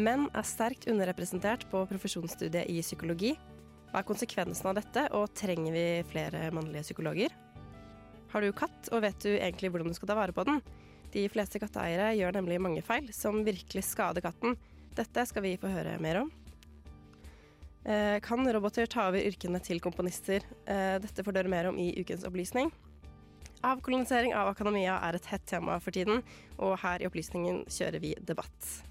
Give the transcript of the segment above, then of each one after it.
Menn er sterkt underrepresentert på profesjonsstudiet i psykologi. Hva er konsekvensen av dette, og trenger vi flere mannlige psykologer? Har du katt, og vet du egentlig hvordan du skal ta vare på den? De fleste katteeiere gjør nemlig mange feil som virkelig skader katten. Dette skal vi få høre mer om. Eh, kan roboter ta over yrkene til komponister? Eh, dette får dere mer om i ukens opplysning. Avkolonisering av akademia er et hett tema for tiden, og her i Opplysningen kjører vi debatt.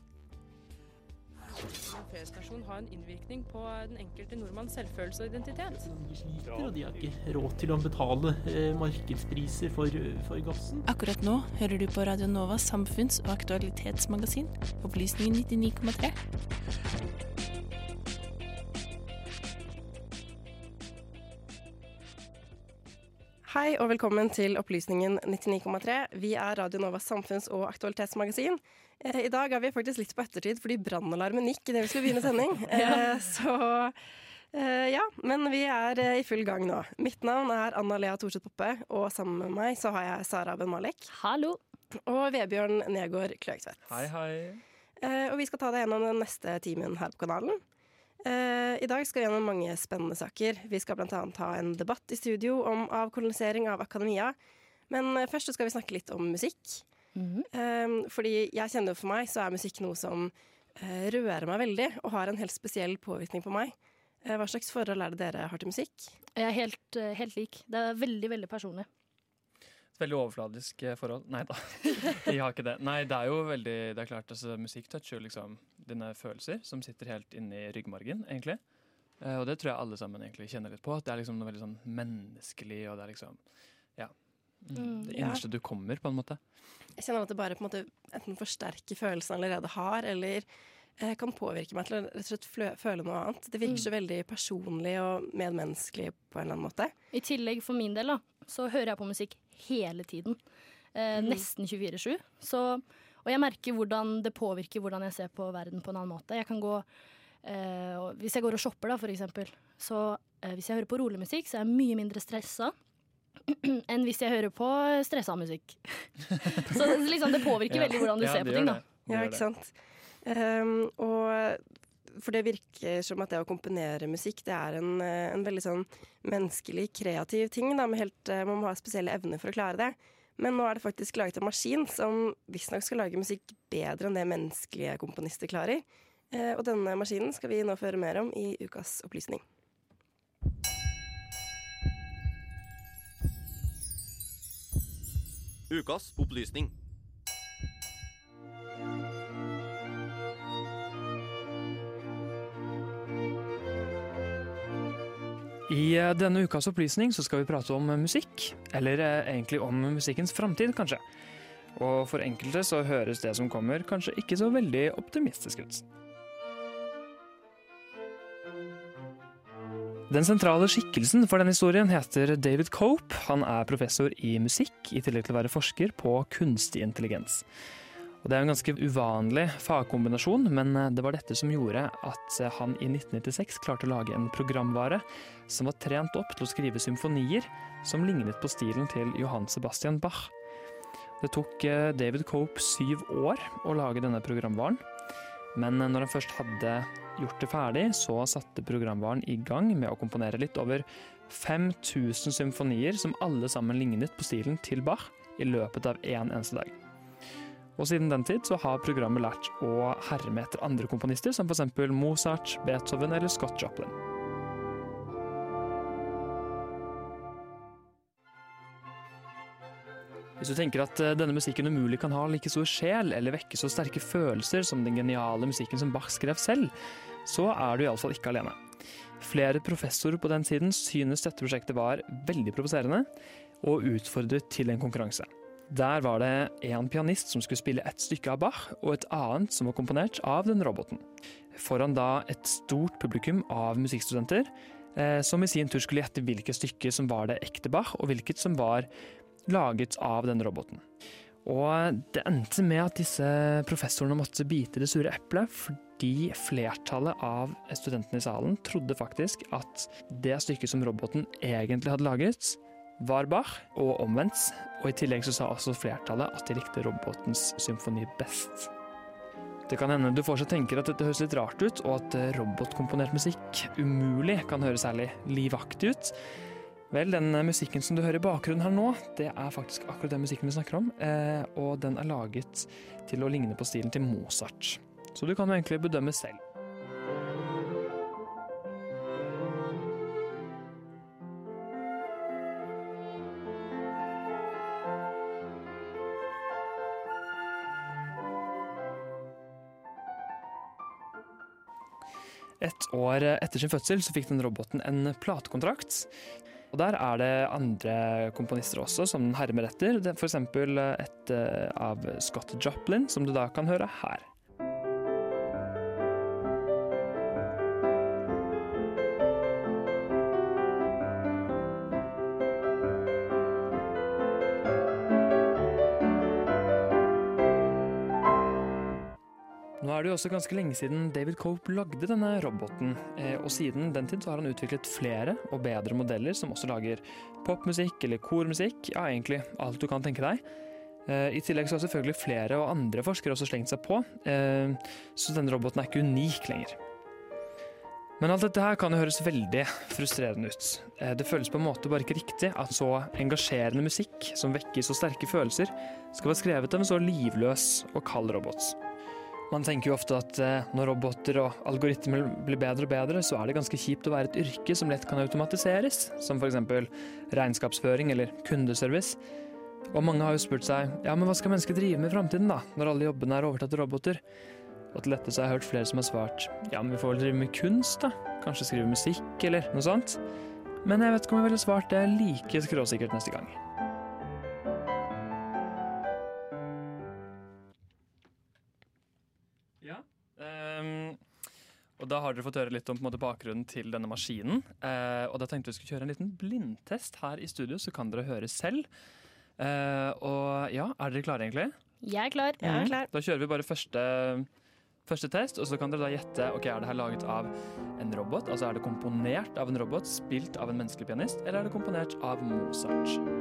Feriestasjon ha en innvirkning på den enkelte nordmanns selvfølelse og identitet? De sliter, og de har ikke råd til å betale eh, markedspriser for, for, gassen. Akkurat nå hører du på Radio Novas samfunns- og aktualitetsmagasin, Opplysningen 99,3. Hei og velkommen til Opplysningen 99,3. Vi er Radio Novas samfunns- og aktualitetsmagasin. Eh, I dag er vi faktisk litt på ettertid fordi brannalarmen gikk idet vi skulle begynne sending. ja. Eh, så eh, ja, men vi er i full gang nå. Mitt navn er Anna Lea Thorseth Poppe, og sammen med meg så har jeg Sara Ben Malek. Hallo. Og Vebjørn Negård Kløgtvedt. Hei, hei. Og vi skal ta deg gjennom den neste timen her på kanalen. I dag skal vi gjennom mange spennende saker. Vi skal bl.a. ha en debatt i studio om avkolonisering av akademia. Men først skal vi snakke litt om musikk. Mm -hmm. fordi jeg kjenner jo for meg så er musikk noe som rører meg veldig, og har en helt spesiell påvirkning på meg. hva slags forhold er det dere har til musikk? Jeg er helt, helt lik. Det er veldig, veldig personlig. Veldig overfladisk forhold. Nei da, jeg har ikke det. Nei, det er jo veldig Det er klart, altså, musikk toucher liksom dine følelser som sitter helt inni ryggmargen, egentlig. Og det tror jeg alle sammen egentlig kjenner litt på. At det er liksom noe veldig sånn menneskelig, og det er liksom Ja. Mm, mm det innerste ja. du kommer, på en måte. Jeg kjenner at det bare på en måte enten forsterker følelsen jeg allerede har, eller eh, kan påvirke meg til å rett og slett føle noe annet. Det virker mm. så veldig personlig og medmenneskelig på en eller annen måte. I tillegg, for min del, da, så hører jeg på musikk hele tiden. Eh, mm. Nesten 24-7. Så og jeg merker hvordan det påvirker hvordan jeg ser på verden på en annen måte. Jeg kan gå eh, Hvis jeg går og shopper, da, for eksempel, så eh, hvis jeg hører på rolig musikk, så er jeg mye mindre stressa enn hvis jeg hører på stressa musikk. så liksom, det påvirker ja. veldig hvordan du ja, ser på ting, da. Ja, ikke sant. Um, og for det virker som at det å komponere musikk, det er en, eh, en veldig sånn menneskelig, kreativ ting. Da, helt, eh, man må ha spesielle evner for å klare det. Men nå er det faktisk laget en maskin som visstnok skal lage musikk bedre enn det menneskelige komponister klarer. Eh, og denne maskinen skal vi nå føre mer om i ukas opplysning. Ukas opplysning. I eh, denne ukas opplysning så skal vi prate om musikk, eller eh, egentlig om musikkens framtid, kanskje. Og for enkelte så høres det som kommer kanskje ikke så veldig optimistisk ut. Den sentrale skikkelsen for denne historien heter David Cope. Han er professor i musikk, i tillegg til å være forsker på kunstig intelligens. Og det er en ganske uvanlig fagkombinasjon, men eh, det var dette som gjorde at eh, han i 1996 klarte å lage en programvare som var trent opp til å skrive symfonier som lignet på stilen til Johan Sebastian Bach. Det tok eh, David Cope syv år å lage denne programvaren, men når han først hadde gjort det ferdig, så satte programvaren i gang med å komponere litt over 5000 symfonier som alle sammen lignet på stilen til Bach i løpet av én eneste dag. Og siden den tid så har programmet lært å herme etter andre komponister, som f.eks. Mozart, Beethoven eller Scott Joplin. Hvis du tenker at eh, denne musikken umulig kan ha like stor sjel eller vekke så sterke følelser som den geniale musikken som Bach skrev selv, så er du iallfall ikke alene. Flere professorer på den tiden synes dette prosjektet var veldig provoserende, og utfordret til en konkurranse. Der var det en pianist som skulle spille et stykke av Bach, og et annet som var komponert av den roboten. Foran da et stort publikum av musikkstudenter, eh, som i sin tur skulle gjette hvilket stykke som var det ekte Bach, og hvilket som var laget av denne roboten. Og det endte med at disse professorene måtte bite det sure eplet, fordi flertallet av studentene i salen trodde faktisk at det stykket som roboten egentlig hadde laget, var Bach, og omvendt. Og i tillegg så sa også flertallet at de likte robotens symfoni best. Det kan hende du fortsatt tenker at dette høres litt rart ut, og at robotkomponert musikk umulig kan høres særlig livaktig ut. Vel, den musikken som du hører i bakgrunnen her nå, det er faktisk akkurat den musikken vi snakker om. Eh, og den er laget til å ligne på stilen til Mozart. Så du kan jo egentlig bedømme selv. Et år etter sin fødsel så fikk den roboten en platekontrakt. Og Der er det andre komponister også som hermer etter. F.eks. et eh, av Scott Joplin, som du da kan høre her. Også ganske lenge siden David Cope lagde denne roboten, eh, og siden den tid har han utviklet flere og bedre modeller som også lager popmusikk eller kormusikk, ja egentlig alt du kan tenke deg. Eh, I tillegg så har selvfølgelig flere og andre forskere også slengt seg på, eh, så denne roboten er ikke unik lenger. Men alt dette her kan jo høres veldig frustrerende ut. Det føles på en måte bare ikke riktig at så engasjerende musikk, som vekker så sterke følelser, skal være skrevet av en så livløs og kald robot. Man tenker jo ofte at eh, når roboter og algoritmer blir bedre og bedre, så er det ganske kjipt å være et yrke som lett kan automatiseres, som f.eks. regnskapsføring eller kundeservice. Og mange har jo spurt seg ja, men hva skal mennesker drive med i framtiden, da, når alle jobbene er overtatt av roboter? Og til dette så har jeg hørt flere som har svart ja, men vi får vel drive med kunst, da. Kanskje skrive musikk, eller noe sånt. Men jeg vet ikke om jeg ville svart det like skråsikkert neste gang. Da har dere fått høre litt om måte, bakgrunnen til denne maskinen. Eh, og da tenkte vi skulle kjøre en liten blindtest her i studio, så kan dere høre selv. Eh, og ja, er dere klare egentlig? Jeg er klar. Mhm. Da kjører vi bare første, første test, og så kan dere da gjette ok, er det her laget av en robot. Altså er det komponert av en robot, spilt av en menneskelig pianist, eller er det komponert av Mozart?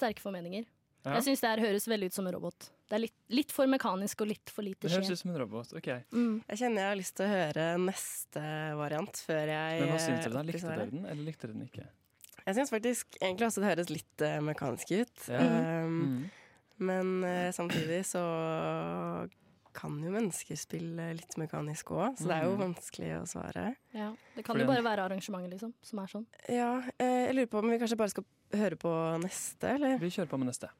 Sterke formeninger. Ja. Jeg syns det her høres veldig ut som en robot. Det er litt, litt for mekanisk og litt for lite Det høres ut som en robot. ok. Jeg kjenner jeg har lyst til å høre neste variant før jeg Men hva syns dere da? eh, Likte dere den, eller likte dere den ikke? Jeg syns faktisk egentlig også det høres litt uh, mekanisk ut. Ja. Um, Mm. Men uh, samtidig så kan jo mennesker spille litt mekanisk òg, så det er jo Mm. vanskelig å svare. Ja, det kan Fordi- jo bare være arrangementet liksom, som er sånn. Ja, eh, jeg lurer på om vi kanskje bare skal høre på neste, eller? Vi kjører på med neste.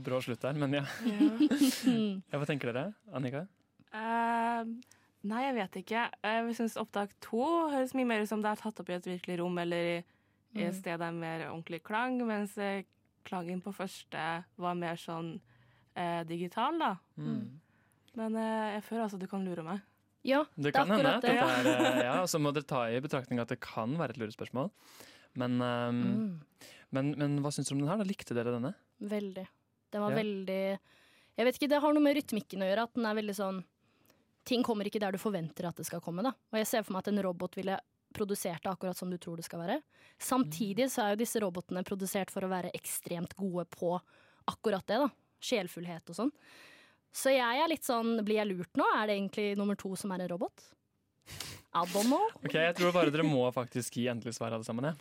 Litt brå slutt der, men ja. ja. Hva tenker dere? Annika? Uh, nei, jeg vet ikke. Jeg syns opptak to høres mye mer ut som det er tatt opp i et virkelig rom eller i, i et Mm. sted det er mer ordentlig klang, mens eh, klangen på første var mer sånn uh, digital, da. Mm. Men uh, jeg føler altså du kan lure meg. Ja, Det kan hende. Det. er, eh, ja, så må dere ta i betraktning at det kan være et lurespørsmål. Men, um, Mm. men, men hva syns dere om den her? da? Likte dere denne? Veldig. Den var Ja. veldig Jeg vet ikke, det har noe med rytmikken å gjøre. At den er veldig sånn Ting kommer ikke der du forventer at det skal komme. da Og jeg ser for meg at en robot ville produsert det akkurat som du tror det skal være. Samtidig så er jo disse robotene produsert for å være ekstremt gode på akkurat det. da Sjelfullhet og sånn. Så jeg er litt sånn Blir jeg lurt nå? Er det egentlig nummer to som er en robot? I don't know. Ok, Jeg tror bare dere må faktisk gi endelig svar alle sammen. Ja.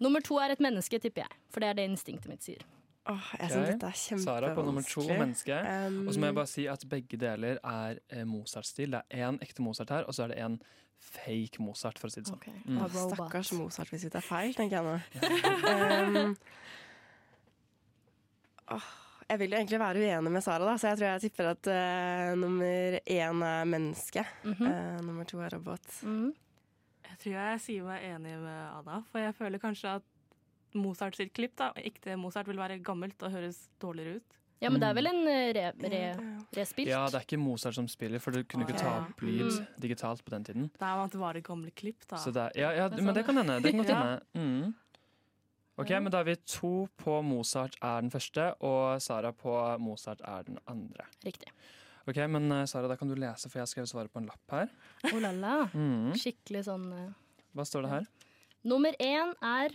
Nummer to er et menneske, tipper jeg. For det er det instinktet mitt sier. Jeg synes dette er kjempevanskelig. Sara på nummer to, menneske. Um, og så må jeg bare si at begge deler er eh, Mozart-stil. Det er én ekte Mozart her, og så er det en fake Mozart, for å si det sånn. Mm. Å, Stakkars Mozart hvis vi tar feil, tenker jeg nå. um, åh, jeg vil jo egentlig være uenig med Sara, da, så jeg tror jeg tipper at uh, nummer én er menneske. Mm -hmm. uh, nummer to er robot. Jeg tror jeg sier meg enig med Ada, for jeg føler kanskje at Mozart sitt klipp, da, ekte Mozart, vil være gammelt og høres dårligere ut. Ja, men det er vel en eh, re, re, respilt? Ja, det er ikke Mozart som spiller, for du kunne ikke ta opp lyd Mm. digitalt på den tiden. Det er jo at det var et gammelt klipp, da. Så det er, ja, ja, men det kan hende. Det kan godt hende. Mm. Ok, men Da er vi to på Mozart er den første, og Sara på Mozart er den andre. Riktig. Ok, men eh, Sara, da kan du lese, for jeg har skrevet svaret på en lapp her. Oh la la. Mm. Skikkelig sånn eh. Hva står det her? Nummer én er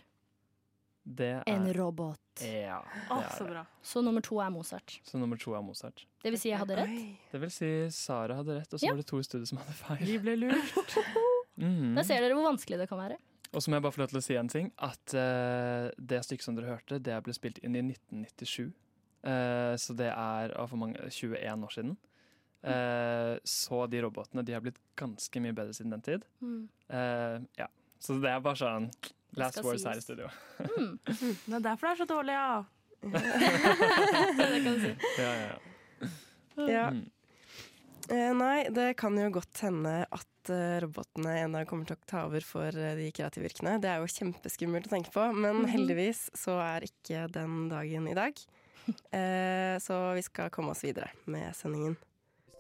Det er en robot. Ja, Å, er så det. bra. Så nummer to er Mozart. Så nummer to er Mozart. Det vil si jeg hadde rett. Det vil si Sara hadde rett, og så Ja. var det to i studio som hadde feil. Vi ble lurt. Mhm. Da ser dere hvor vanskelig det kan være. Og så må jeg bare få lov til å si en ting. At eh, det stykket som dere hørte, det ble spilt inn i 1997. Eh, så det er av for mange 21 år siden. Eh, så de robotene de har blitt ganske mye bedre siden den tid. Mm. Eh, ja. Så det er bare sånn last Wars words her i studio. Mm. Det er derfor det er så dårlig, ja. det kan du si. Ja, ja, ja. Ja. Mm. Eh, nei, det kan jo godt hende at eh, robotene en dag kommer til å ta over for eh, de kreative yrkene. Det er jo kjempeskummelt å tenke på, men Mhm. heldigvis så er ikke den dagen i dag. Eh, så vi skal komme oss videre med sendingen.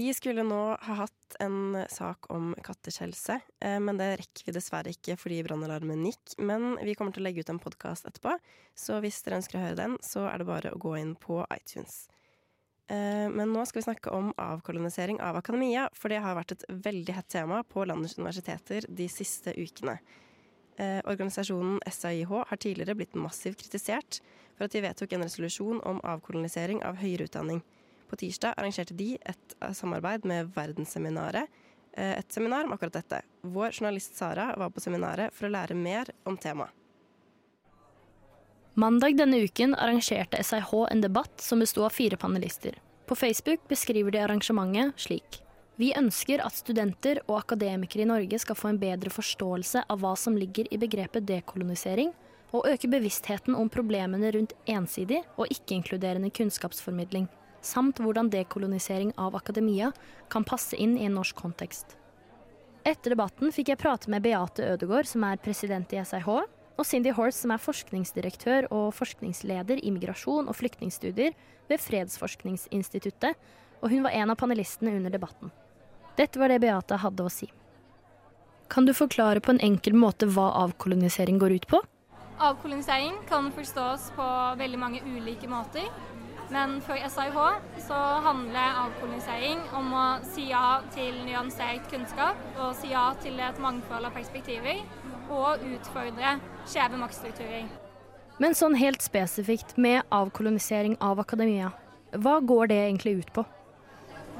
Vi skulle nå ha hatt en sak om katters helse, eh, men det rekker vi dessverre ikke fordi brannalarmen gikk. Men vi kommer til å legge ut en podkast etterpå, så hvis dere ønsker å høre den, så er det bare å gå inn på iTunes. Eh, Men nå skal vi snakke om avkolonisering av akademia, for det har vært et veldig hett tema på landets universiteter de siste ukene. Eh, Organisasjonen SAIH har tidligere blitt massivt kritisert for at de vedtok en resolusjon om avkolonisering av høyere utdanning. På tirsdag arrangerte de et eh, samarbeid med Verdensseminaret, eh, et seminar om akkurat dette. Vår journalist Sara var på seminaret for å lære mer om temaet. Mandag denne uken arrangerte SIH en debatt som besto av fire panelister. På Facebook beskriver de arrangementet slik. Vi ønsker at studenter og akademikere i Norge skal få en bedre forståelse av hva som ligger i begrepet dekolonisering, og øke bevisstheten om problemene rundt ensidig og ikke-inkluderende kunnskapsformidling, samt hvordan dekolonisering av akademia kan passe inn i en norsk kontekst. Etter debatten fikk jeg prate med Beate Ødegård, som er president i SIH, og Cindy Horse, som er forskningsdirektør og forskningsleder i migrasjon og flyktningstudier ved Fredsforskningsinstituttet, og hun var en av panelistene under debatten. Dette var det Beate hadde å si. Kan du forklare på en enkel måte hva avkolonisering går ut på? Avkolonisering kan forstås på veldig mange ulike måter. Men for SIH så handler avkolonisering om å si ja til nyansert kunnskap og si ja til et mangfold av perspektiver, og utfordre skjeve maktstrukturer. Men sånn helt spesifikt med avkolonisering av akademia, hva går det egentlig ut på?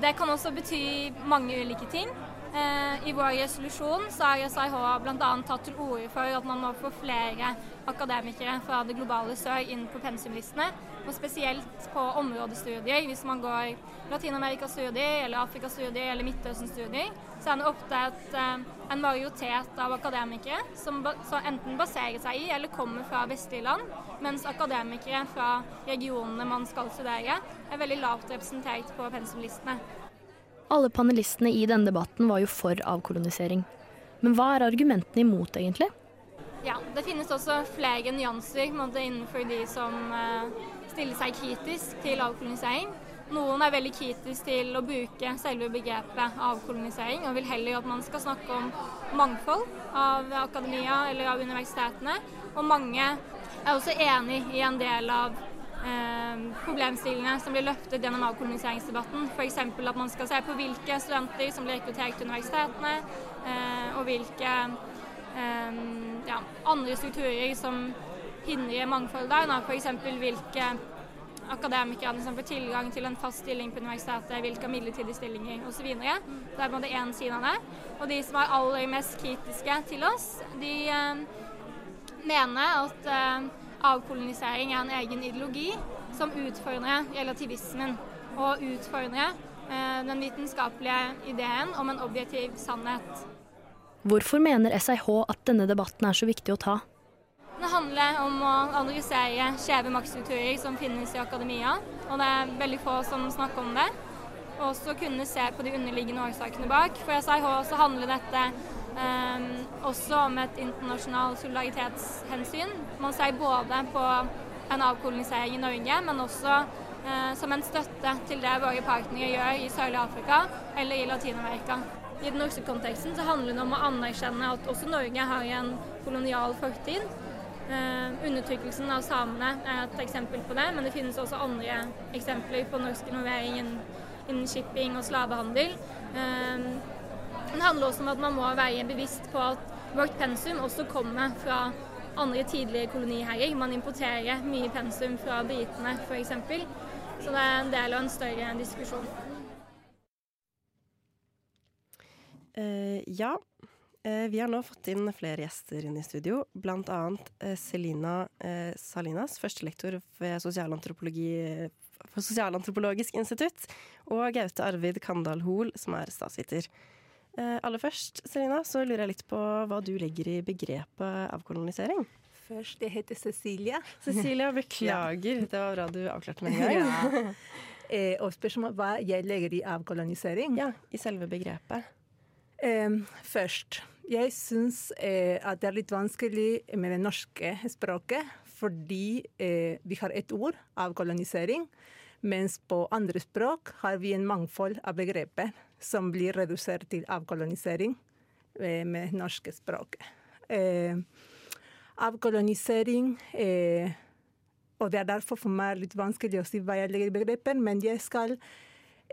Det kan også bety mange ulike ting. Eh, I vår resolusjon så har SIH bl.a. tatt til orde for at man må få flere akademikere fra det globale sør inn på pensumlistene. Og spesielt på områdestudier. Hvis man går Latin-Amerika-studier eller Afrika-studier eller Midtøsten-studier, så er det ofte et, eh, en majoritet av akademikere som, som enten baserer seg i eller kommer fra vestlige land, mens akademikere fra regionene man skal studere, er veldig lavt representert på pensumlistene. Alle panelistene i denne debatten var jo for avkolonisering. Men hva er argumentene imot, egentlig? Ja, Det finnes også flere nyanser innenfor de som uh, stiller seg kritisk til avkolonisering. Noen er veldig kritisk til å bruke selve begrepet avkolonisering, og vil heller at man skal snakke om mangfold av akademia eller av universitetene. Og mange er også enig i en del av eh, problemstillingene som blir løftet gjennom avkoloniseringsdebatten. F.eks. at man skal se på hvilke studenter som blir rekruttert til universitetene, eh, og hvilke eh, ja, andre strukturer som hindrer mangfold der. F.eks. hvilke akademikere som får tilgang til en fast stilling på universitetet, hvilke midlertidige stillinger osv. Det er en én side av det. Og de som er aller mest kritiske til oss, de eh, mener at eh, avkolonisering er en egen ideologi som utfordrer relativismen og utfordrer eh, den vitenskapelige ideen om en objektiv sannhet. Hvorfor mener SIH at denne debatten er så viktig å ta? Det handler om å analysere skjeve maktstrukturer som finnes i akademia, og det er veldig få som snakker om det. Og også kunne se på de underliggende årsakene bak. For SIH så handler dette også om et internasjonalt solidaritetshensyn. Man ser både på en avkolonisering i Norge, men også uh, som en støtte til det våre partnere gjør i Sørlige Afrika eller i Latin-Amerika. I den norske konteksten så handler det om å anerkjenne at også Norge har en kolonial fortid. Eh, undertrykkelsen av samene er et eksempel på det, men det finnes også andre eksempler på norsk involvering innen, shipping og slavehandel. Uh, det handler også om at man må være bevisst på at vårt pensum også kommer fra andre tidligere koloniherrer. Man importerer mye pensum fra britene f.eks. Så det er en del av en større diskusjon. Uh, ja, uh, vi har nå fått inn flere gjester inn i studio. Blant annet uh, Selina Salinas, førstelektor ved for Sosialantropologisk institutt, og Gaute Arvid Kandal Hoel, som er statsviter. Eh, aller først, Selina, så lurer jeg litt på hva du legger i begrepet avkolonisering. Først, jeg heter Cecilia. Cecilia, beklager. Det var bra du avklarte med en gang. ja. eh, og spørsmålet hva jeg legger i avkolonisering? Ja, I selve begrepet. Eh, først, jeg syns eh, at det er litt vanskelig med det norske språket, fordi eh, vi har et ord, avkolonisering. Mens på andre språk har vi en mangfold av begreper som blir redusert til avkolonisering eh, med norske språk. Eh, avkolonisering eh, Og det er derfor for meg litt vanskelig å si hva jeg legger i begreper, men jeg skal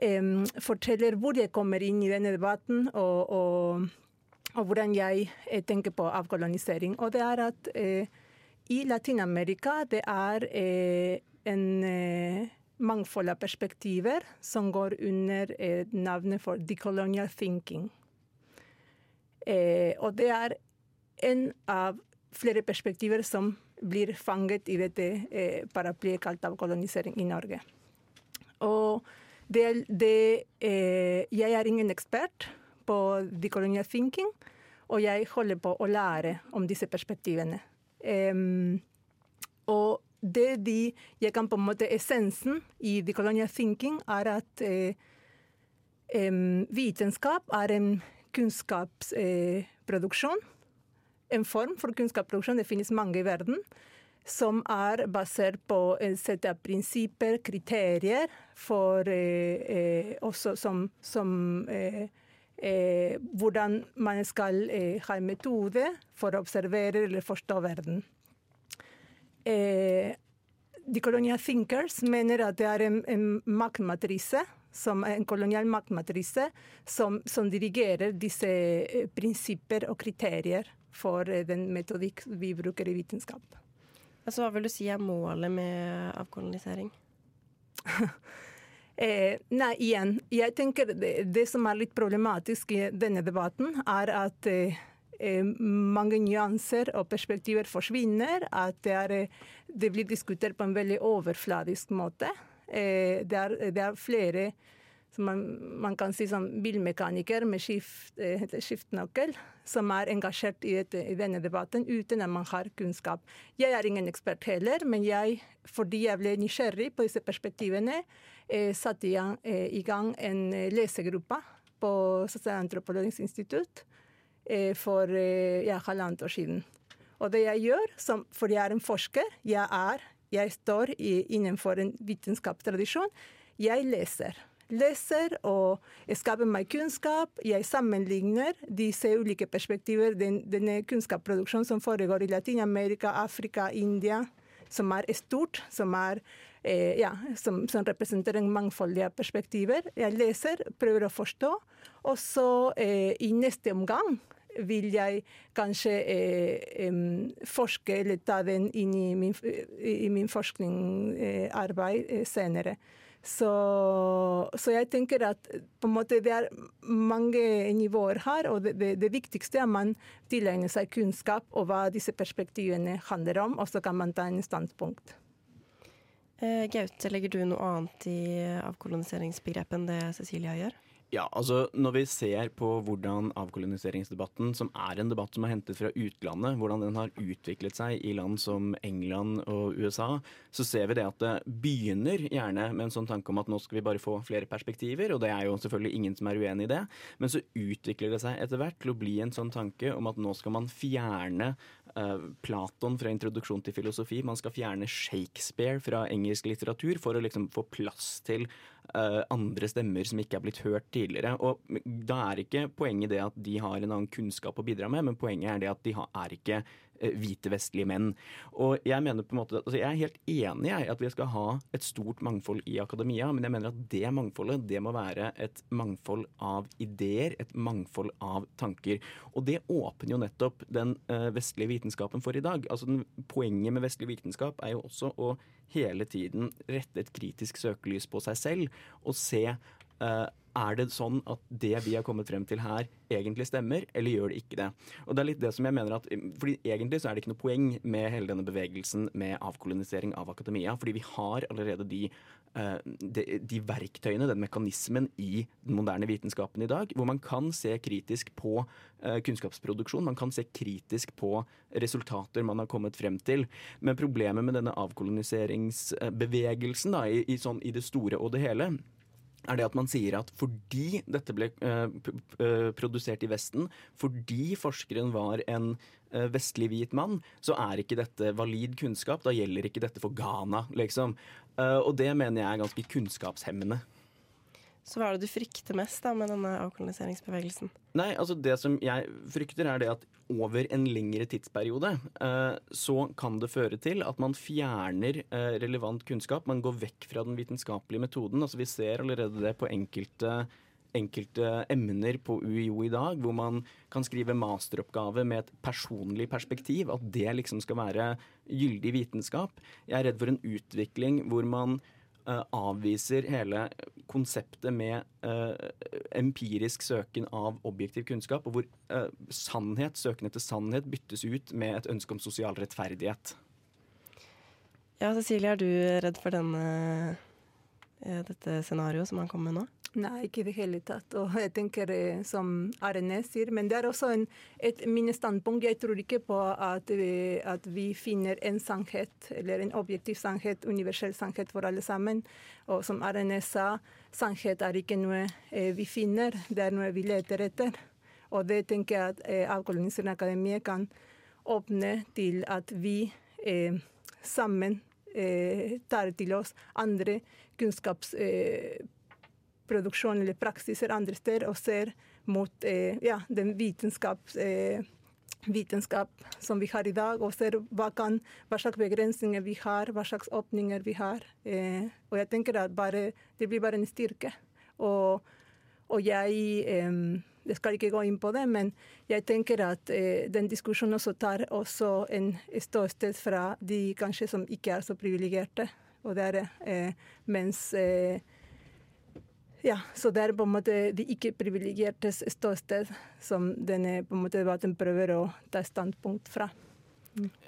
eh, fortelle hvor jeg kommer inn i denne debatten, og, og, og hvordan jeg eh, tenker på avkolonisering. Og det er at eh, i Latin-Amerika det er en mangfold av perspektiver som går under eh, navnet for decolonial thinking. Eh, og det er en av flere perspektiver som blir fanget i dette eh, paraplyet kalt avkolonisering i Norge. Og det, det, eh, jeg er ingen ekspert på decolonial thinking, og jeg holder på å lære om disse perspektivene. og det de Jeg kan på en måte Essensen i The Colonial Thinking er at eh, eh, vitenskap er en kunnskapsproduksjon. Eh, en form for kunnskapsproduksjon. Det finnes mange i verden. Som er basert på et sett av prinsipper, kriterier, for eh, eh, også som, som eh, hvordan man skal ha en metode for å observere eller forstå verden. Eh, de colonial thinkers mener at det er en, en maktmatrise, som en kolonial maktmatrise, som, som dirigerer disse eh, prinsipper og kriterier for eh, den metodikk vi bruker i vitenskap. Altså, hva vil du si er målet med avkolonisering? Eh, nei, igjen. Jeg tenker det, det, som er litt problematisk i denne debatten, er at eh mange nyanser og perspektiver forsvinner. At det, er, eh, det, blir diskutert på en veldig overfladisk måte. Eh, det, er, det, er, flere man, man, kan si som bilmekaniker med skift, eh, skiftnøkkel, som er engasjert i, et, i, denne debatten uten at man har kunnskap. Jeg er ingen ekspert heller, men jeg, fordi jeg ble nysgjerrig på disse perspektivene, eh, satte jeg eh, i gang en eh, lesegruppe på Sosialantropologisk institutt eh, for eh, ja, halvannet år siden. Og det jeg gjør, som, for jeg er en forsker, jeg, er, jeg står i, innenfor en vitenskapstradisjon, jeg leser leser og skaper meg kunnskap. Jeg sammenligner disse ulike perspektiver, den, denne kunnskapsproduksjonen som foregår i Latin-Amerika, Afrika, India, som er stort, som er eh, ja, som, som, representerer mangfoldige perspektiver. Jeg leser, prøver å forstå, og så eh, i neste omgang vil jeg kanskje eh, forske eller ta den inn i min, i min forskningsarbeid eh, senere. Så, så, jeg tenker at måte det er mange nivåer her, og det, det, det viktigste er at man tilegner seg kunnskap og hva disse perspektivene handler om, og så kan man ta en standpunkt. Eh, Gaute, legger du noe annet i avkoloniseringsbegrepet enn det Cecilia gjør? Ja, altså Når vi ser på hvordan avkoloniseringsdebatten, som er en debatt som er hentet fra utlandet, hvordan den har utviklet seg i land som England og USA, så ser vi det at det begynner gjerne med en sånn tanke om at nå skal vi bare få flere perspektiver, og det er jo selvfølgelig ingen som er uenig i det, men så utvikler det seg etter hvert til å bli en sånn tanke om at nå skal man fjerne uh, Platon fra introduksjon til filosofi, man skal fjerne Shakespeare fra engelsk litteratur for å liksom få plass til uh, andre stemmer som ikke er blitt hørt tidligere. Og da er ikke poenget det at de har en annen kunnskap å bidra med, men poenget er det at de har, er ikke hvite vestlige menn. Og jeg mener på en måte, altså jeg er helt enig i at vi skal ha et stort mangfold i akademia, men jeg mener at det mangfoldet det må være et mangfold av ideer, et mangfold av tanker. Og det åpner jo nettopp den uh, vestlige vitenskapen for i dag. Altså den, Poenget med vestlig vitenskap er jo også å hele tiden rette et kritisk søkelys på seg selv og se er det sånn at det vi har kommet frem til her, egentlig stemmer, eller gjør det ikke det? Og det er litt det som jeg mener at, fordi Egentlig så er det ikke noe poeng med hele denne bevegelsen med avkolonisering av akademia, fordi vi har allerede de, uh, de, de verktøyene, den mekanismen, i den moderne vitenskapen i dag, hvor man kan se kritisk på uh, kunnskapsproduksjon, man kan se kritisk på resultater man har kommet frem til. Men problemet med denne avkoloniseringsbevegelsen da, i, i, sånn, i det store og det hele, er det at man sier at fordi dette ble uh, produsert i Vesten, fordi forskeren var en uh, vestlig hvit mann, så er ikke dette valid kunnskap. Da gjelder ikke dette for Ghana, liksom. Og det mener jeg er ganske kunnskapshemmende. Så hva er det du frykter mest da med denne avkoloniseringsbevegelsen? Nei, altså Det som jeg frykter, er det at over en lengre tidsperiode eh, så kan det føre til at man fjerner eh, relevant kunnskap. Man går vekk fra den vitenskapelige metoden. Altså Vi ser allerede det på enkelte enkelte emner på UiO i dag, hvor man kan skrive masteroppgave med et personlig perspektiv. At det liksom skal være gyldig vitenskap. Jeg er redd for en utvikling hvor man uh, avviser hele konseptet med uh, empirisk søken av objektiv kunnskap, og hvor uh, sannhet, søken etter sannhet byttes ut med et ønske om sosial rettferdighet. Ja, Cecilie, er du redd for denne, dette scenarioet som han kom med nå? Nei, ikke i det hele tatt. Og jeg tenker eh, som Arne sier, men det er også en, et mine standpunkt. Jeg tror ikke på at vi, at vi, finner en sannhet, eller en objektiv sannhet, universell sannhet for alle sammen. Og som Arne sa, sannhet er ikke noe eh, vi finner, det er noe vi leter etter. Og det tenker jeg at eh, Akademi akademiet kan åpne til at vi eh, sammen eh, tar til oss andre kunnskaps eh, produksjon eller praksiser andre steder og ser mot eh, ja, den vitenskapsmetoden vitenskap som vi har i dag, og ser hva, kan, hva slags begrensninger vi har, hva slags åpninger vi har. Eh, og jeg tenker at bare, det blir bare en styrke. Og, og jeg eh, jeg skal ikke gå inn på det, men jeg tenker at eh, den diskusjonen også tar også en ståsted fra de kanskje som ikke er så privilegerte. Og det er det. Eh, mens eh, ja, så det er på en måte de ikke-privilegertes ståsted som denne på en måte debatten prøver å ta standpunkt fra.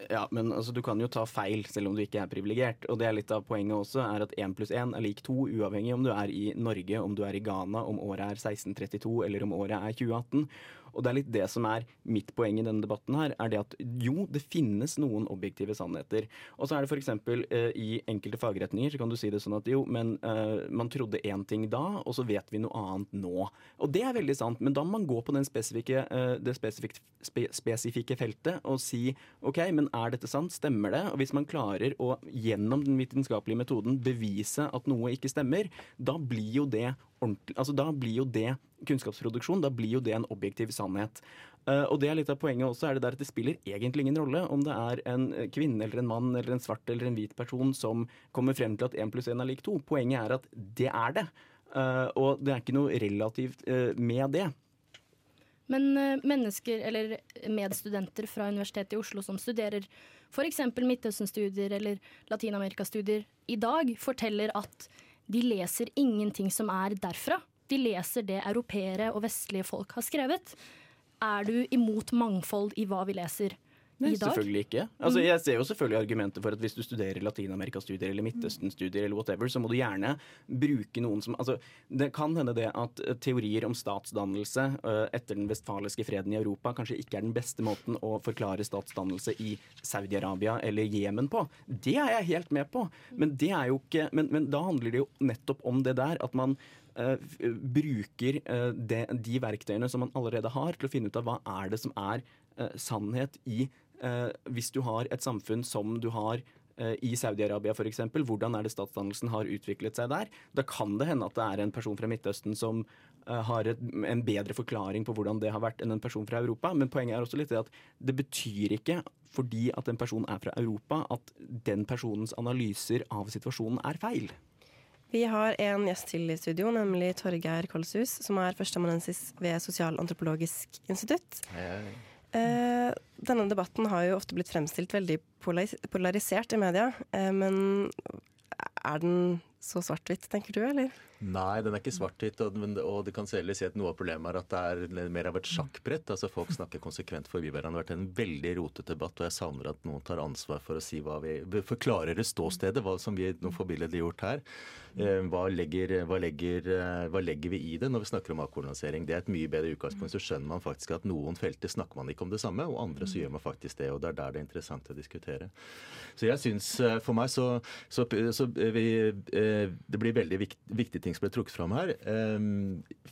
Ja, men altså, du kan jo ta feil selv om du ikke er privilegert. Og det er litt av poenget også, er at én pluss én er lik to, uavhengig om du er i Norge, om du er i Ghana, om året er 1632 eller om året er 2018. Og det er litt det som er mitt poeng i denne debatten her, er det at jo, det finnes noen objektive sannheter. Og så er det f.eks. Eh, i enkelte fagretninger så kan du si det sånn at jo, men eh, man trodde én ting da, og så vet vi noe annet nå. Og det er veldig sant, men da må man gå på spesifikke, eh, det spesifikke, spe, spesifikke feltet og si OK, men er dette sant? Stemmer det? Og hvis man klarer å gjennom den vitenskapelige metoden bevise at noe ikke stemmer, da blir jo det ordentlig Altså da blir jo det kunnskapsproduksjon, da blir jo det en objektiv sannhet. Uh, og det er litt av poenget også, er det der at det spiller egentlig ingen rolle om det er en kvinne eller en mann eller en svart eller en hvit person som kommer frem til at én pluss én er lik to. Poenget er at det er det. Uh, og det er ikke noe relativt med det. Men mennesker eller medstudenter fra Universitetet i Oslo som studerer f.eks. Midtøsten-studier eller Latin-Amerika-studier i dag, forteller at de leser ingenting som er derfra. De leser det europeere og vestlige folk har skrevet. Er du imot mangfold i hva vi leser Nei, selvfølgelig ikke. Altså, jeg ser jo selvfølgelig argumenter for at hvis du studerer Latin-Amerika-studier eller Midtøsten-studier eller whatever, så må du gjerne bruke noen som altså, Det kan hende det at eh, teorier om statsdannelse uh, etter den vestfaliske freden i Europa kanskje ikke er den beste måten å forklare statsdannelse i Saudi-Arabia eller Jemen på. Det er jeg helt med på, men det er jo ikke men, men da handler det jo nettopp om det der at man Uh, bruker de, de, verktøyene som man allerede har, til å finne ut av hva er det som er sannhet i Hvis du har et samfunn som du har i Saudi-Arabia f.eks., hvordan er det statsdannelsen har utviklet seg der? Da kan det hende at det er en person fra Midtøsten som har et, en bedre forklaring på hvordan det har vært enn en person fra Europa. Men poenget er også litt at det betyr ikke fordi at en person er fra Europa, at den personens analyser av situasjonen er feil. Vi har en gjest til i studio, nemlig Torgeir Kolshus, som er førsteamanuensis ved Sosialantropologisk institutt. Hei, Hei. Eh, denne debatten har jo ofte blitt fremstilt veldig polarisert i media. Eh, men er den så svart-hvitt, tenker du, eller? Nei, den er ikke svart-hvitt. Og, og det kan selv si at noe av problemet er at det er mer av et sjakkbrett. altså Folk snakker konsekvent forbi hverandre. Det har vært en veldig rotete debatt, og jeg savner at noen tar ansvar for å si hva vi forklarer ståstedet, hva som vi noe forbilledlig gjort her. Eh, hva legger, hva, legger, eh, hva legger, vi i det når vi snakker om avkolonisering? Det er et mye bedre utgangspunkt. Så skjønner man faktisk at noen felter snakker man ikke om det samme, og andre så gjør man faktisk det. og Det er der det er interessant å diskutere. Så jeg synes, eh, For meg så, så, så vi, det blir veldig viktig ting som ble trukket fram her.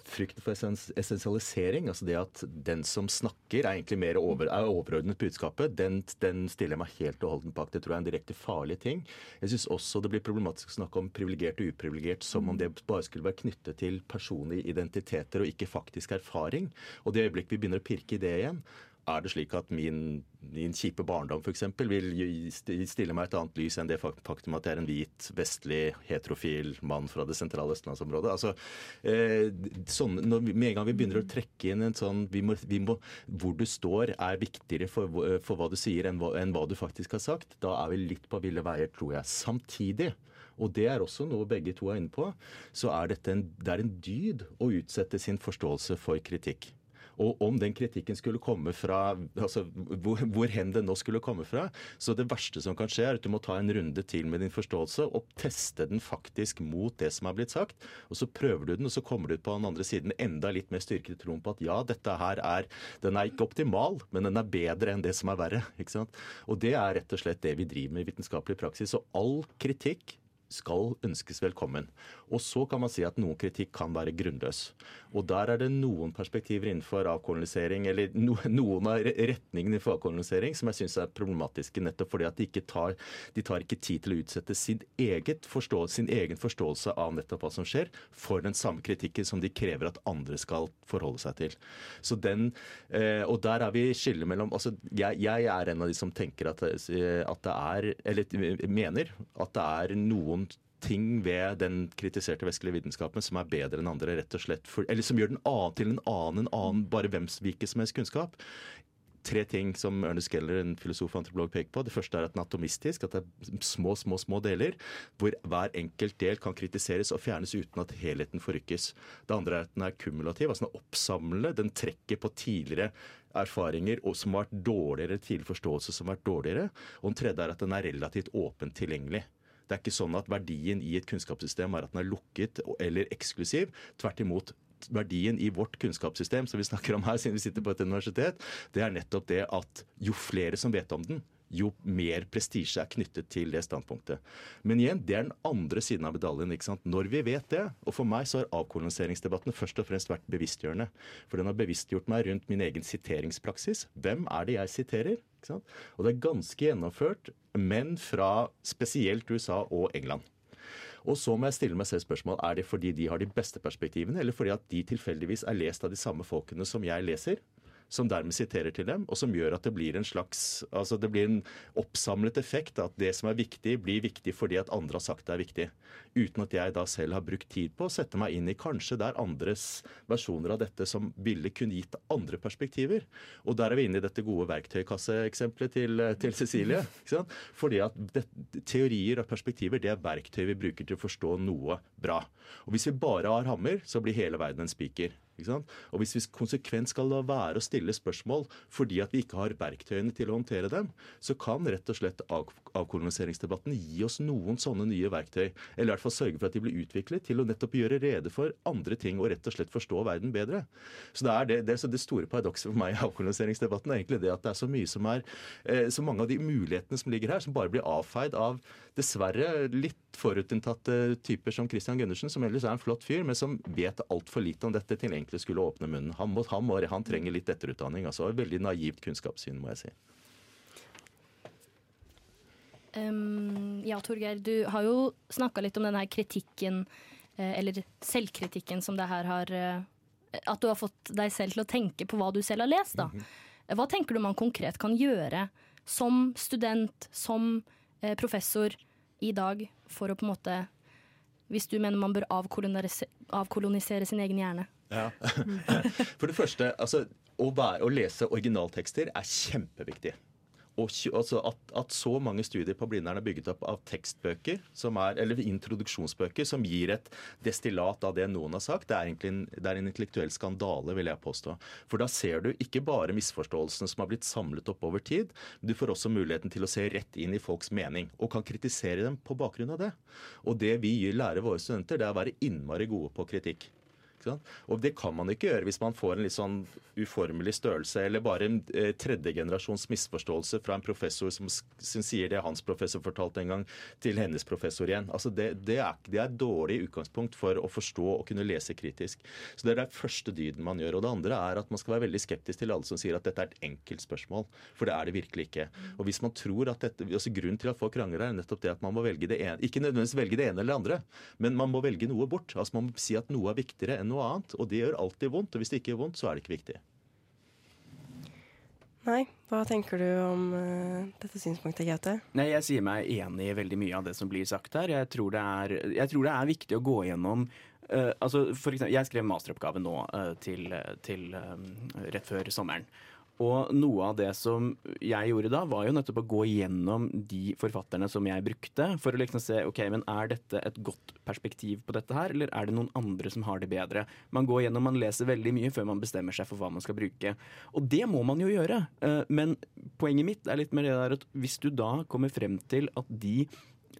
Frykten for essensialisering, altså det at den som snakker er egentlig mer over, er overordnet budskapet, den, den stiller jeg meg helt og holdent bak. Det tror jeg er en direkte farlig ting. Jeg syns også det blir problematisk å snakke om privilegert og uprivilegert som om det bare skulle være knyttet til personlige identiteter og ikke faktisk erfaring. Og det øyeblikk vi begynner å pirke i det igjen, er det slik at min, min kjipe barndom f.eks. vil stille meg et annet lys enn det faktum at jeg er en hvit, vestlig, heterofil mann fra det sentrale østlandsområdet? Altså, eh, sånn, når, med en gang vi begynner å trekke inn en sånn vi må, vi må, Hvor du står er viktigere for, for hva du sier enn hva, enn hva, du faktisk har sagt. Da er vi litt på ville veier, tror jeg. Samtidig og det er også noe begge to er inne på, så er dette en, det er en dyd å utsette sin forståelse for kritikk. Og om den kritikken skulle komme fra altså hvor, hvor hen den nå skulle komme fra. Så det verste som kan skje, er at du må ta en runde til med din forståelse og teste den faktisk mot det som har blitt sagt. Og så prøver du den, og så kommer du ut på den andre siden enda litt mer styrket i troen på at ja, dette her er Den er ikke optimal, men den er bedre enn det som er verre. ikke sant? Og det er rett og slett det vi driver med i vitenskapelig praksis. Og all kritikk skal ønskes velkommen. Og så kan man si at noen kritikk kan være grunnløs. Og der er det noen perspektiver innenfor avkolonisering, eller no, noen av retningene innenfor avkolonisering som jeg syns er problematiske, nettopp fordi at de ikke tar, de tar ikke tid til å utsette sin, forstå, sin egen forståelse av nettopp hva som skjer, for den samme kritikken som de krever at andre skal forholde seg til. Så den, eh, og der er vi skillet mellom altså jeg, jeg, er en av de som tenker at, at det er, eller mener at det er noen ting ved den kritiserte vestlige vitenskapen som er bedre enn andre, rett og slett. For, eller som gjør den annen til en annen enn annen, bare hvems hvilken som helst kunnskap. Tre ting som Ernest Geller, en filosof og antropolog, peker på. Det første er at den er atomistisk, at det er små, små små deler, hvor hver enkelt del kan kritiseres og fjernes uten at helheten forrykkes. Det andre er at den er kumulativ, altså den er oppsamlende. Den trekker på tidligere erfaringer og som har vært dårligere, tidlig forståelse som har vært dårligere. Og den tredje er at den er relativt åpent tilgjengelig. Det er ikke sånn at verdien i et kunnskapssystem er at den er lukket eller eksklusiv. Tvert imot. Verdien i vårt kunnskapssystem som vi snakker om her siden vi sitter på et universitet, det er nettopp det at jo flere som vet om den, jo mer prestisje er knyttet til det standpunktet. Men igjen, det er den andre siden av medaljen. ikke sant? Når vi vet det, og for meg så har avkoloniseringsdebatten først og fremst vært bevisstgjørende. For den har bevisstgjort meg rundt min egen siteringspraksis. Hvem er det jeg siterer? Og det er ganske gjennomført, men fra spesielt USA og England. Og så må jeg stille meg selv spørsmål er det fordi de har de beste perspektivene, eller fordi at de tilfeldigvis er lest av de samme folkene som jeg leser? Som dermed siterer til dem, og som gjør at det blir en slags altså det blir en oppsamlet effekt. At det som er viktig, blir viktig fordi at andre har sagt det er viktig. Uten at jeg da selv har brukt tid på å sette meg inn i kanskje det er andres versjoner av dette som ville kunne gitt andre perspektiver. Og der er vi inne i dette gode verktøykasseeksempelet til, til Cecilie. Fordi at det, teorier og perspektiver det er verktøy vi bruker til å forstå noe bra. Og hvis vi bare har hammer, så blir hele verden en spiker. Og Hvis vi konsekvent skal la være å stille spørsmål fordi at vi ikke har verktøyene til å håndtere dem, så kan rett og slett av avkoloniseringsdebatten gi oss noen sånne nye verktøy. Eller i hvert fall sørge for at de blir utviklet til å nettopp gjøre rede for andre ting og rett og slett forstå verden bedre. Så Det det, det, er det store paradokset for meg i avkoloniseringsdebatten er egentlig det at det er så mye som er eh, Så mange av de mulighetene som ligger her, som bare blir avfeid av dessverre litt forutinntatte typer som Christian Gundersen, som ellers er en flott fyr, men som vet altfor lite om dette til egentlig skulle åpne munnen. Han, må, han, må, han trenger litt etterutdanning. altså Veldig naivt kunnskapssyn, må jeg si. Um, ja, Torgeir, du har jo snakka litt om denne kritikken, eh, eller selvkritikken som det her har eh, At du har fått deg selv til å tenke på hva du selv har lest, da. -hmm. Hva tenker du man konkret kan gjøre som student, som eh, professor, i dag for å på en måte Hvis du mener man bør avkolonisere, avkolonisere sin egen hjerne? Ja. For det første, altså, å, være, å lese originaltekster er kjempeviktig og, altså at, at, så mange studier på Blindern er bygget opp av tekstbøker, er, eller introduksjonsbøker, som gir et destillat av det noen har sagt, det er egentlig en, er en intellektuell skandale, vil jeg påstå. For da ser du ikke bare misforståelsene som har blitt samlet opp over tid, men du får også muligheten til å se rett inn i folks mening, og kan kritisere dem på bakgrunn av det. Og det vi lærer våre studenter, det er å være innmari gode på kritikk. Og det kan man ikke gjøre hvis man får en litt sånn uformelig størrelse, eller bare en eh, tredjegenerasjons misforståelse fra en professor som, som, sier det hans professor fortalte en gang, til hennes professor igjen. Altså det, det, er, det er dårlig utgangspunkt for å forstå og kunne lese kritisk. Så Det er den første dyden man gjør. Og det andre er at man skal være veldig skeptisk til alle som sier at dette er et enkelt spørsmål. For det er det virkelig ikke. Og hvis man tror at dette, altså Grunnen til at folk krangler, er nettopp det at man må velge det ene Ikke nødvendigvis velge det ene eller det andre, men man må velge noe bort. Altså Man må si at noe er viktigere enn noe annet. Og det gjør alltid vondt. Og hvis det ikke gjør vondt, så er det ikke viktig. Nei, hva tenker du om uh, dette synspunktet, Gaute? Nei, Jeg sier meg enig i veldig mye av det som blir sagt her. Jeg tror det er, tror det er viktig å gå gjennom uh, altså for eksempel, Jeg skrev masteroppgave nå uh, til, til rett før sommeren. Og noe av det som jeg gjorde da, var jo nettopp å gå gjennom de forfatterne som jeg brukte, for å liksom se ok, men er dette et godt perspektiv på dette her, eller er det noen andre som har det bedre? Man går gjennom, man leser veldig mye før man bestemmer seg for hva man skal bruke. Og det må man jo gjøre. Eh, men poenget mitt er litt mer det der at hvis du da kommer frem til at de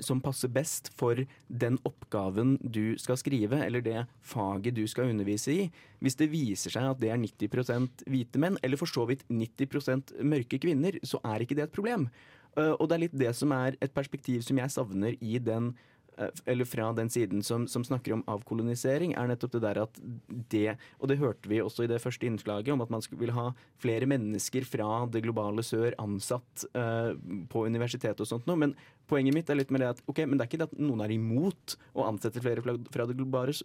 som passer best for den oppgaven du skal skrive, eller det faget du skal undervise i. Hvis det viser seg at det er 90% hvite menn, eller for så vidt 90% mørke kvinner, så er ikke det et problem. Eh, og det er litt det som er et perspektiv som jeg savner i den eller fra den siden som, som, snakker om avkolonisering, er nettopp det der at det Og det hørte vi også i det første innslaget, om at man vil ha flere mennesker fra det globale sør ansatt uh, på universitetet og sånt noe. Men poenget mitt er litt med det at ok, men det er ikke det at noen er imot å ansette flere fra det globale,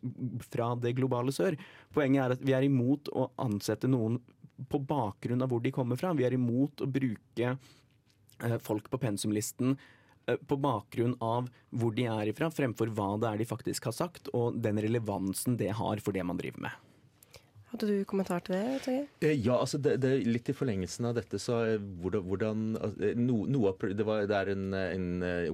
fra det globale sør. Poenget er at vi er imot å ansette noen på bakgrunn av hvor de kommer fra. Vi er imot å bruke uh, folk på pensumlisten Eh, på bakgrunn av hvor de er ifra, fremfor hva det er de faktisk har sagt, og den relevansen det har for det man driver med. Hadde du kommentar til det? Tage? Eh, ja, altså det, det, litt i forlengelsen av dette, så eh, hvordan, altså, no, noe det, var, det, er en, en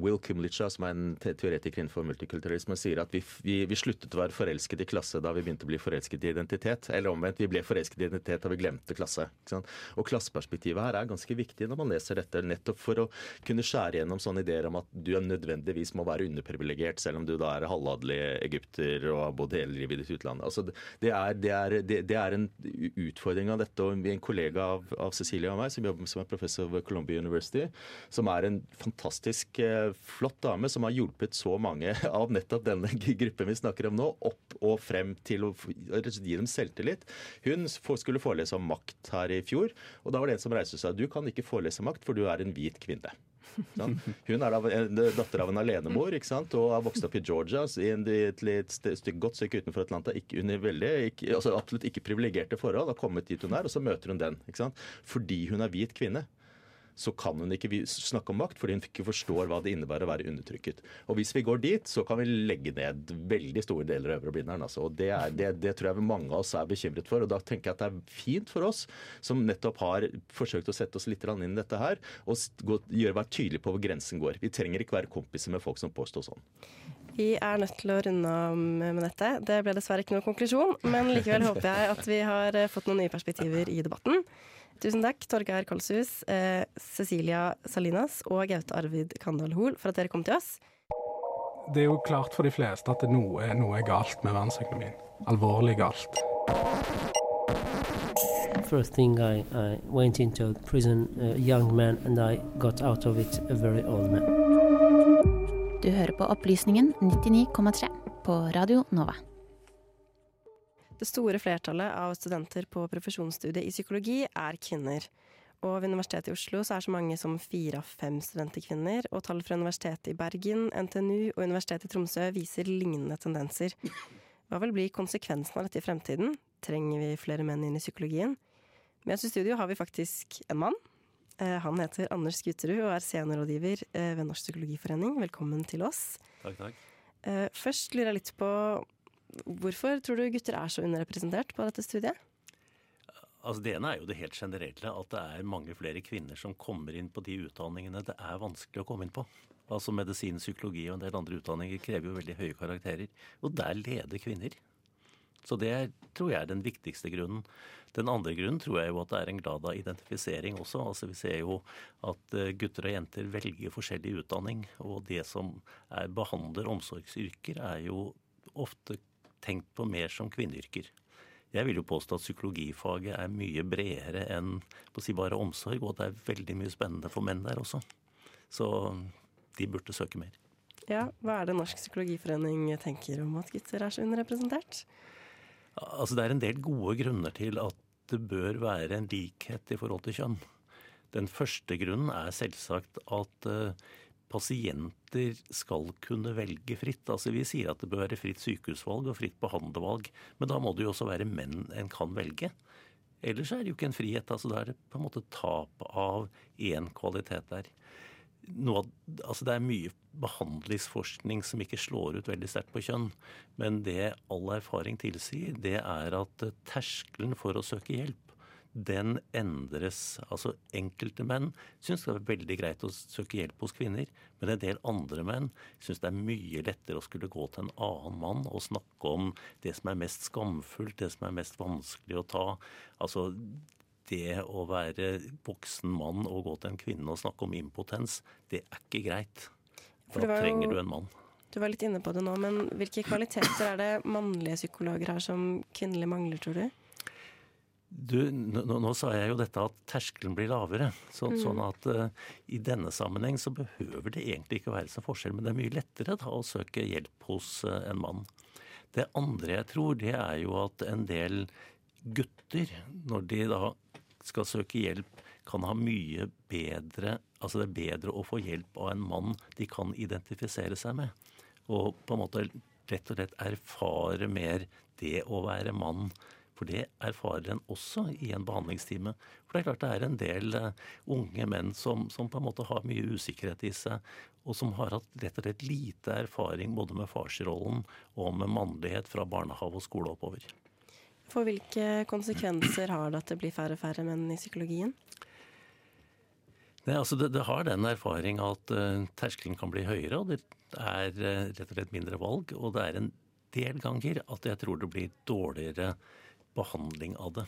Will Kumlicha, som er en teoretiker innenfor multikulturalisme, sier at vi, vi, vi, sluttet å være forelsket i klasse da vi begynte å bli forelsket i identitet. Eller omvendt, vi ble forelsket i identitet da vi glemte klasse. Og klasseperspektivet her er ganske viktig når man leser dette, nettopp for å kunne skjære gjennom sånne ideer om at du nødvendigvis må være underprivilegert, selv om du da er halvadelig egypter og har bodd hele livet i ditt utland. Altså, det er, det er det, det er en utfordring av dette. og En kollega av, av Cecilie og meg, som jobber som er professor ved Columbia University, som er en fantastisk eh, flott dame som har hjulpet så mange av nettopp denne gruppen vi snakker om nå, opp og frem til å gi dem selvtillit. Hun skulle forelese om makt her i fjor, og da var det en som reiste seg. Du kan ikke forelese makt, for du er en hvit kvinne. Hun er datter av en alenemor ikke sant? og har vokst opp i Georgia, i et stykke, godt stykke utenfor Atlanta. Ikke under veldig, ikke, altså absolutt ikke privilegerte forhold. Har kommet dit hun er, og så møter hun den. ikke sant? Fordi hun er hvit kvinne så kan hun ikke snakke om makt, fordi hun ikke forstår hva det innebærer å være undertrykket. Og Hvis vi går dit, så kan vi legge ned veldig store deler av Øvre Altså. Og det, er, det, det, tror jeg mange av oss er bekymret for. og Da tenker jeg at det er fint for oss som nettopp har forsøkt å sette oss litt inn i dette her, og gjøre, være tydelige på hvor grensen går. Vi trenger ikke være kompiser med folk som påstår sånn. Vi er nødt til å runde av med dette. Det ble dessverre ikke noen konklusjon, men likevel håper jeg at vi har fått noen nye perspektiver i debatten. Tusen takk, Torgeir Kolshus, eh, Cecilia Salinas og Gaute Arvid Kandal Hoel, for at dere kom til oss. Det er jo klart for de fleste at noe, noe er galt med verdensøkonomien. Alvorlig galt. First thing I, I went into prison, a young man, and I got out of it a very old man. Du hører på Opplysningen 99,3 på Radio Nova. Det store flertallet av studenter på profesjonsstudiet i psykologi er kvinner. Og ved Universitetet i Oslo så er så mange som fire av fem studenter kvinner. Og tall fra Universitetet i Bergen, NTNU og Universitetet i Tromsø viser lignende tendenser. Hva vil bli konsekvensen av dette i fremtiden? Trenger vi flere menn inn i psykologien? Med oss i studio har vi faktisk en mann. Eh, han heter Anders Skuterud og er seniorrådgiver eh, ved Norsk psykologiforening. Velkommen til oss. Takk, takk. Eh, først lurer jeg litt på Hvorfor tror du gutter er så underrepresentert på dette studiet? Altså Det ene er jo det helt generelle, at det er mange flere kvinner som kommer inn på de utdanningene det er vanskelig å komme inn på. Altså Medisin, psykologi og en del andre utdanninger krever jo veldig høye karakterer. Og der leder kvinner. Så det tror jeg er den viktigste grunnen. Den andre grunnen tror jeg jo at det er en grad av identifisering også. Altså Vi ser jo at eh, gutter og jenter velger forskjellig utdanning. Og det som er behandler omsorgsyrker, er jo ofte tenkt på mer som kvinneyrker. Jeg vil jo påstå at psykologifaget er mye bredere enn på å si bare omsorg, og at det er veldig mye spennende for menn der også. Så de burde søke mer. Ja, Hva er det Norsk psykologiforening tenker om at gutter er så underrepresentert? Altså, Det er en del gode grunner til at det bør være en likhet i forhold til kjønn. Den første grunnen er selvsagt at uh, pasienter skal kunne velge fritt. Altså Vi sier at det bør være fritt sykehusvalg og fritt behandlervalg, men da må det jo også være menn en kan velge. Ellers er det jo ikke en frihet. altså Da er det på en måte tap av én kvalitet der. Noe, altså det er mye behandlingsforskning som ikke slår ut veldig sterkt på kjønn. Men det all erfaring tilsier, det er at terskelen for å søke hjelp den endres. Altså Enkelte menn syns det er veldig greit å søke hjelp hos kvinner, men en del andre menn syns det er mye lettere å skulle gå til en annen mann og snakke om det som er mest skamfullt, det som er mest vanskelig å ta. Altså det å være voksen mann og gå til en kvinne og snakke om impotens, det er ikke greit. For Da trenger du en mann. Du var litt inne på det nå, men hvilke kvaliteter er det mannlige psykologer har som kvinnelige mangler, tror du? Du, nå, nå sa jeg jo dette at terskelen blir lavere. Så, Mm. Sånn at uh, i denne sammenheng så behøver det egentlig ikke være så forskjell, men det er mye lettere da, å søke hjelp hos uh, en mann. Det andre jeg tror, det er jo at en del gutter, når de da skal søke hjelp, kan ha mye bedre Altså det er bedre å få hjelp av en mann de kan identifisere seg med. Og på en måte rett og slett erfare mer det å være mann. For det erfarer en også i en behandlingstime. For det er klart det er en del uh, unge menn som, som, på en måte har mye usikkerhet i seg, og som har hatt rett og slett lite erfaring både med farsrollen og med mannlighet fra barnehage og skole oppover. For hvilke konsekvenser har det at det blir færre og færre menn i psykologien? Nei, altså det, det, har den erfaring at uh, terskelen kan bli høyere, og det er uh, rett og slett mindre valg. Og det er en del ganger at jeg tror det blir dårligere behandling av det.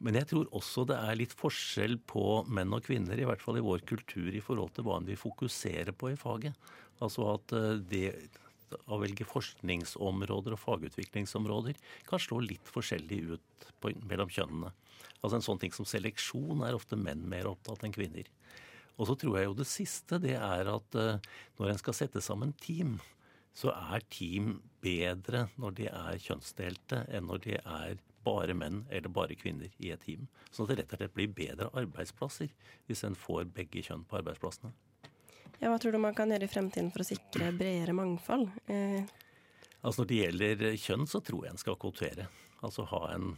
Men jeg tror også det er litt forskjell på menn og kvinner, i hvert fall i vår kultur, i forhold til hva vi fokuserer på i faget. Altså at uh, det å velge forskningsområder og fagutviklingsområder kan slå litt forskjellig ut på, mellom kjønnene. Altså En sånn ting som seleksjon er ofte menn mer opptatt enn kvinner. Og så tror jeg jo det siste det er at uh, når en skal sette sammen team, så er team bedre når de er kjønnsdelte enn når de er bare menn eller bare kvinner i et team. Sånn at det rett og slett blir bedre arbeidsplasser hvis en får begge kjønn på arbeidsplassene. Ja, hva tror du man kan gjøre i fremtiden for å sikre bredere mangfold? Eh. Altså Når det gjelder kjønn, så tror jeg en skal kvotere. Altså ha en,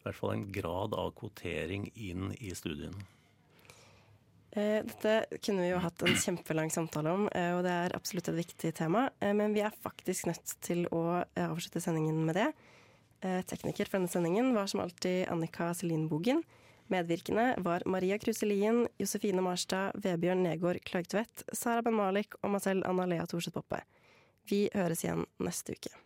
i hvert fall en grad av kvotering inn i studiene. Eh, dette kunne vi jo hatt en kjempelang samtale om, eh, og det er absolutt et viktig tema. Eh, men vi er faktisk nødt til å avslutte sendingen med det. Tekniker for denne sendingen var som alltid Annika Celine Bogen. Medvirkende var Maria Kruselien, Josefine Marstad, Vebjørn Negård Klaugtvedt, Sara Ben Malik og meg selv, Anna Lea Thorseth Poppe. Vi høres igjen neste uke.